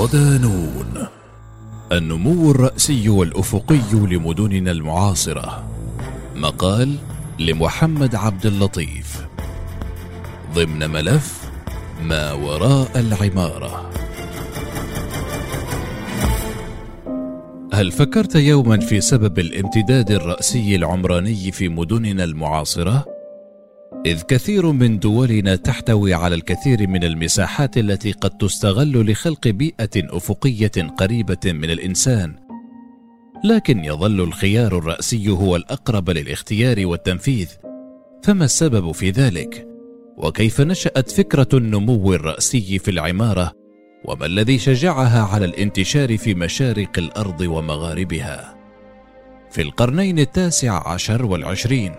صدانون. النمو الرأسي والأفقي لمدننا المعاصرة. مقال لمحمد عبد اللطيف. ضمن ملف ما وراء العمارة. هل فكرت يوما في سبب الامتداد الرأسي العمراني في مدننا المعاصرة؟ إذ كثير من دولنا تحتوي على الكثير من المساحات التي قد تستغل لخلق بيئة أفقية قريبة من الإنسان، لكن يظل الخيار الرأسي هو الأقرب للاختيار والتنفيذ، فما السبب في ذلك؟ وكيف نشأت فكرة النمو الرأسي في العمارة؟ وما الذي شجعها على الانتشار في مشارق الأرض ومغاربها؟ في القرنين التاسع عشر والعشرين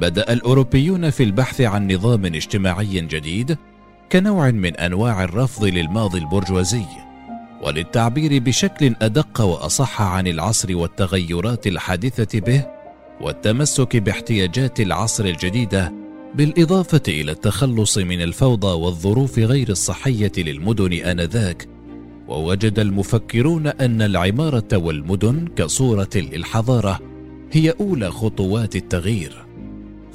بدأ الأوروبيون في البحث عن نظام اجتماعي جديد كنوع من أنواع الرفض للماضي البرجوازي وللتعبير بشكل أدق وأصح عن العصر والتغيرات الحادثة به والتمسك باحتياجات العصر الجديدة بالإضافة إلى التخلص من الفوضى والظروف غير الصحية للمدن آنذاك ووجد المفكرون أن العمارة والمدن كصورة للحضارة هي أولى خطوات التغيير.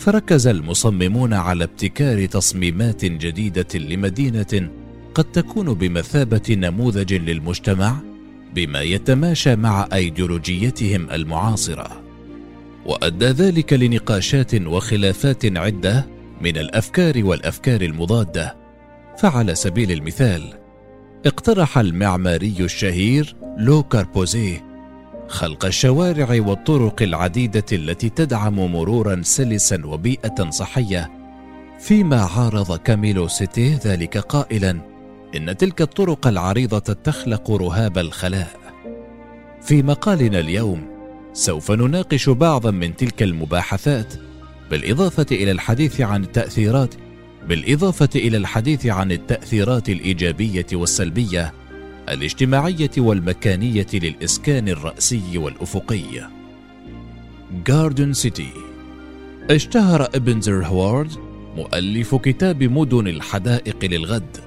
فركز المصممون على ابتكار تصميمات جديدة لمدينة قد تكون بمثابة نموذج للمجتمع بما يتماشى مع أيديولوجيتهم المعاصرة. وأدى ذلك لنقاشات وخلافات عدة من الأفكار والأفكار المضادة. فعلى سبيل المثال اقترح المعماري الشهير لو كاربوزيه خلق الشوارع والطرق العديدة التي تدعم مرورا سلسا وبيئة صحية. فيما عارض كاميلو سيتي ذلك قائلا إن تلك الطرق العريضة تخلق رهاب الخلاء. في مقالنا اليوم سوف نناقش بعضا من تلك المباحثات بالإضافة إلى الحديث عن التأثيرات بالإضافة إلى الحديث عن التأثيرات الإيجابية والسلبية. الاجتماعية والمكانية للإسكان الرأسي والأفقي. جاردن سيتي اشتهر ابنزر هوارد مؤلف كتاب مدن الحدائق للغد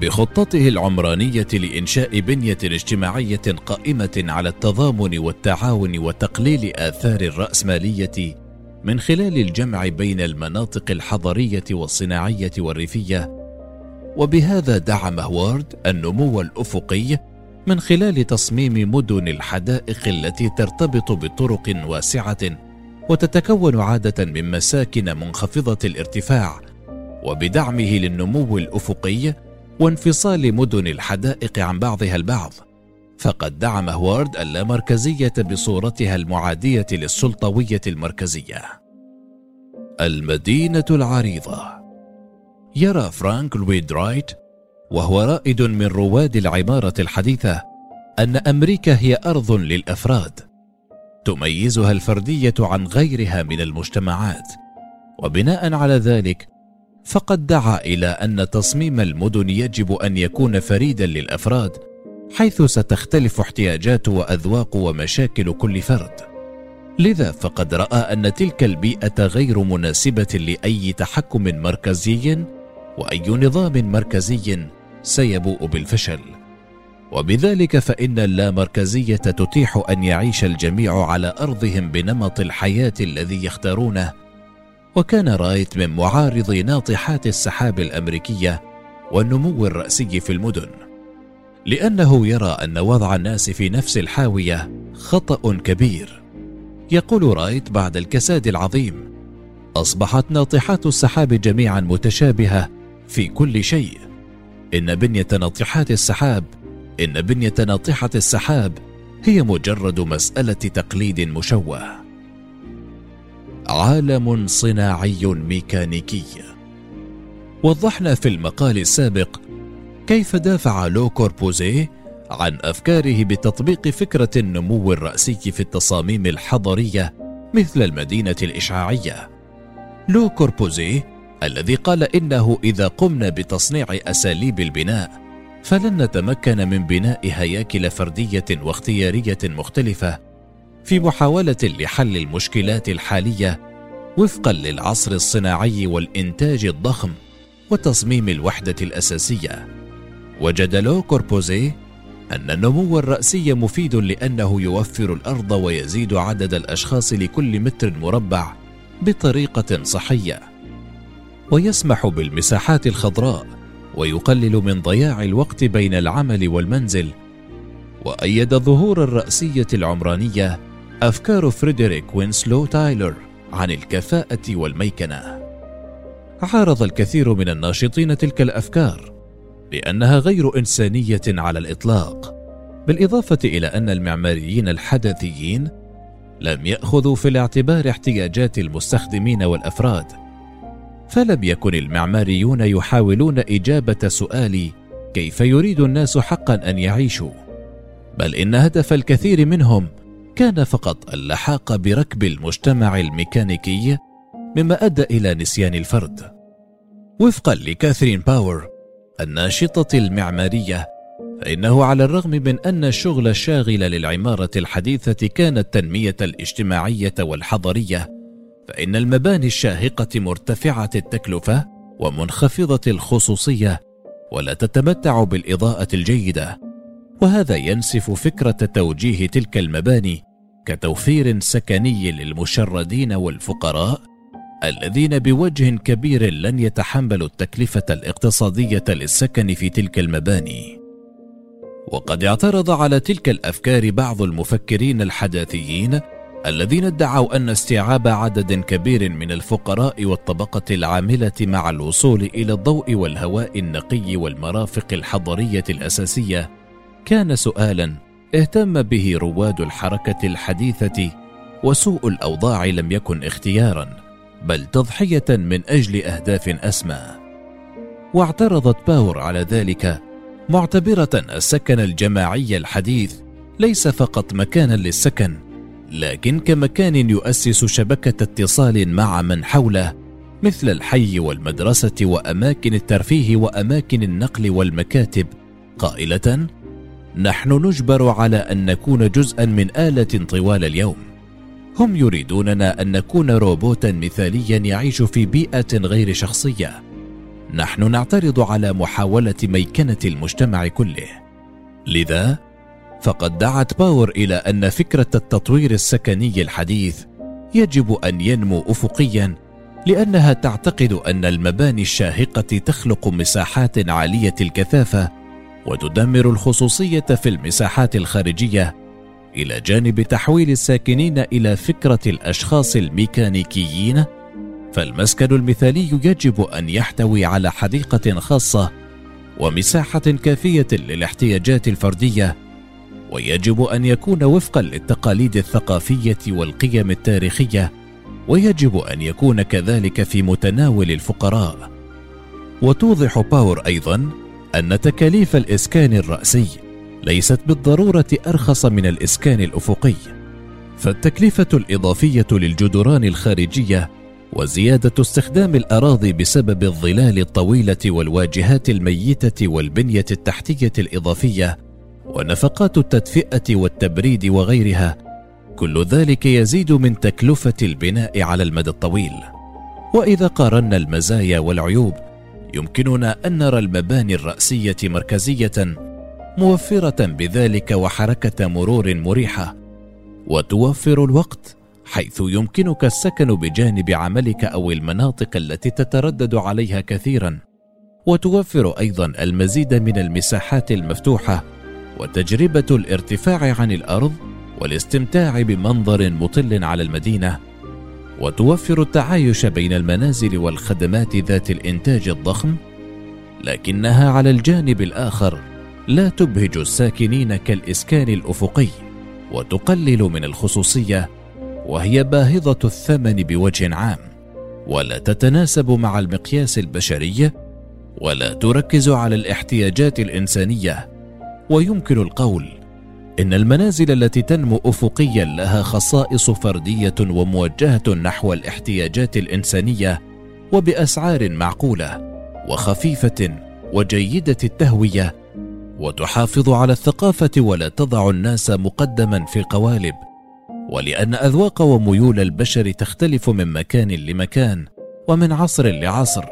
بخطته العمرانية لإنشاء بنية اجتماعية قائمة على التضامن والتعاون وتقليل آثار الرأسمالية من خلال الجمع بين المناطق الحضرية والصناعية والريفية وبهذا دعم هوارد النمو الأفقي من خلال تصميم مدن الحدائق التي ترتبط بطرق واسعة وتتكون عادة من مساكن منخفضة الارتفاع وبدعمه للنمو الأفقي وانفصال مدن الحدائق عن بعضها البعض. فقد دعم هوارد اللامركزية بصورتها المعادية للسلطوية المركزية. المدينة العريضة. يرى فرانك لويد رايت وهو رائد من رواد العمارة الحديثة أن أمريكا هي أرض للأفراد تميزها الفردية عن غيرها من المجتمعات. وبناء على ذلك فقد دعا إلى أن تصميم المدن يجب أن يكون فريدا للأفراد حيث ستختلف احتياجات وأذواق ومشاكل كل فرد. لذا فقد رأى أن تلك البيئة غير مناسبة لأي تحكم مركزي وأي نظام مركزي سيبوء بالفشل. وبذلك فإن اللامركزية تتيح أن يعيش الجميع على أرضهم بنمط الحياة الذي يختارونه. وكان رايت من معارضي ناطحات السحاب الأمريكية والنمو الرأسي في المدن لأنه يرى أن وضع الناس في نفس الحاوية خطأ كبير. يقول رايت بعد الكساد العظيم أصبحت ناطحات السحاب جميعا متشابهة في كل شيء. إن بنية ناطحات السحاب إن بنية ناطحة السحاب هي مجرد مسألة تقليد مشوه. عالم صناعي ميكانيكي. وضحنا في المقال السابق كيف دافع لو كوربوزيه عن أفكاره بتطبيق فكرة النمو الرأسي في التصاميم الحضرية مثل المدينة الإشعاعية. لو كوربوزيه الذي قال إنه إذا قمنا بتصنيع أساليب البناء فلن نتمكن من بناء هياكل فردية واختيارية مختلفة في محاولة لحل المشكلات الحالية وفقا للعصر الصناعي والإنتاج الضخم وتصميم الوحدة الأساسية. وجد لو كوربوزيه أن النمو الرأسي مفيد لأنه يوفر الأرض ويزيد عدد الأشخاص لكل متر مربع بطريقة صحية. ويسمح بالمساحات الخضراء ويقلل من ضياع الوقت بين العمل والمنزل. وأيد ظهور الرأسية العمرانية أفكار فريدريك وينسلو تايلر عن الكفاءة والميكنة. عارض الكثير من الناشطين تلك الأفكار لأنها غير إنسانية على الإطلاق بالإضافة إلى أن المعماريين الحدثيين لم يأخذوا في الاعتبار احتياجات المستخدمين والأفراد. فلم يكن المعماريون يحاولون إجابة سؤال كيف يريد الناس حقا أن يعيشوا بل إن هدف الكثير منهم كان فقط اللحاق بركب المجتمع الميكانيكي مما أدى إلى نسيان الفرد. وفقا لكاثرين باور الناشطة المعمارية فإنه على الرغم من أن الشغل الشاغل للعمارة الحديثة كان التنمية الاجتماعية والحضرية فإن المباني الشاهقة مرتفعة التكلفة ومنخفضة الخصوصية ولا تتمتع بالإضاءة الجيدة. وهذا ينسف فكرة توجيه تلك المباني كتوفير سكني للمشردين والفقراء الذين بوجه كبير لن يتحملوا التكلفة الاقتصادية للسكن في تلك المباني. وقد اعترض على تلك الأفكار بعض المفكرين الحداثيين الذين ادعوا أن استيعاب عدد كبير من الفقراء والطبقة العاملة مع الوصول إلى الضوء والهواء النقي والمرافق الحضرية الأساسية كان سؤالا اهتم به رواد الحركة الحديثة وسوء الأوضاع لم يكن اختيارا بل تضحية من أجل أهداف أسمى. واعترضت باور على ذلك معتبرة السكن الجماعي الحديث ليس فقط مكانا للسكن لكن كمكان يؤسس شبكة اتصال مع من حوله مثل الحي والمدرسة وأماكن الترفيه وأماكن النقل والمكاتب. قائلة نحن نجبر على أن نكون جزءا من آلة طوال اليوم. هم يريدوننا أن نكون روبوتا مثاليا يعيش في بيئة غير شخصية. نحن نعترض على محاولة ميكنة المجتمع كله. لذا فقد دعت باور إلى أن فكرة التطوير السكني الحديث يجب أن ينمو افقيا لأنها تعتقد أن المباني الشاهقة تخلق مساحات عالية الكثافة وتدمر الخصوصية في المساحات الخارجية. إلى جانب تحويل الساكنين إلى فكرة الأشخاص الميكانيكيين فالمسكن المثالي يجب أن يحتوي على حديقة خاصة ومساحة كافية للاحتياجات الفردية. ويجب أن يكون وفقا للتقاليد الثقافية والقيم التاريخية ويجب أن يكون كذلك في متناول الفقراء. وتوضح باور أيضا أن تكاليف الإسكان الرأسي ليست بالضرورة أرخص من الإسكان الأفقي فالتكلفة الإضافية للجدران الخارجية وزيادة استخدام الأراضي بسبب الظلال الطويلة والواجهات الميتة والبنية التحتية الإضافية ونفقات التدفئة والتبريد وغيرها كل ذلك يزيد من تكلفة البناء على المدى الطويل. وإذا قارنا المزايا والعيوب يمكننا أن نرى المباني الرأسية مركزية موفرة بذلك وحركة مرور مريحة. وتوفر الوقت حيث يمكنك السكن بجانب عملك أو المناطق التي تتردد عليها كثيرا. وتوفر أيضا المزيد من المساحات المفتوحة وتجربة الارتفاع عن الأرض والاستمتاع بمنظر مطل على المدينة وتوفر التعايش بين المنازل والخدمات ذات الإنتاج الضخم لكنها على الجانب الآخر لا تبهج الساكنين كالإسكان الأفقي وتقلل من الخصوصية وهي باهظة الثمن بوجه عام ولا تتناسب مع المقياس البشري ولا تركز على الاحتياجات الإنسانية. ويمكن القول إن المنازل التي تنمو افقيا لها خصائص فردية وموجهة نحو الاحتياجات الإنسانية وبأسعار معقولة وخفيفة وجيدة التهوية وتحافظ على الثقافة ولا تضع الناس مقدما في قوالب ولأن أذواق وميول البشر تختلف من مكان لمكان ومن عصر لعصر.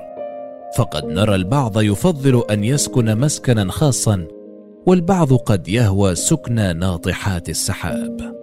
فقد نرى البعض يفضل أن يسكن مسكنا خاصا والبعض قد يهوى سكن ناطحات السحاب.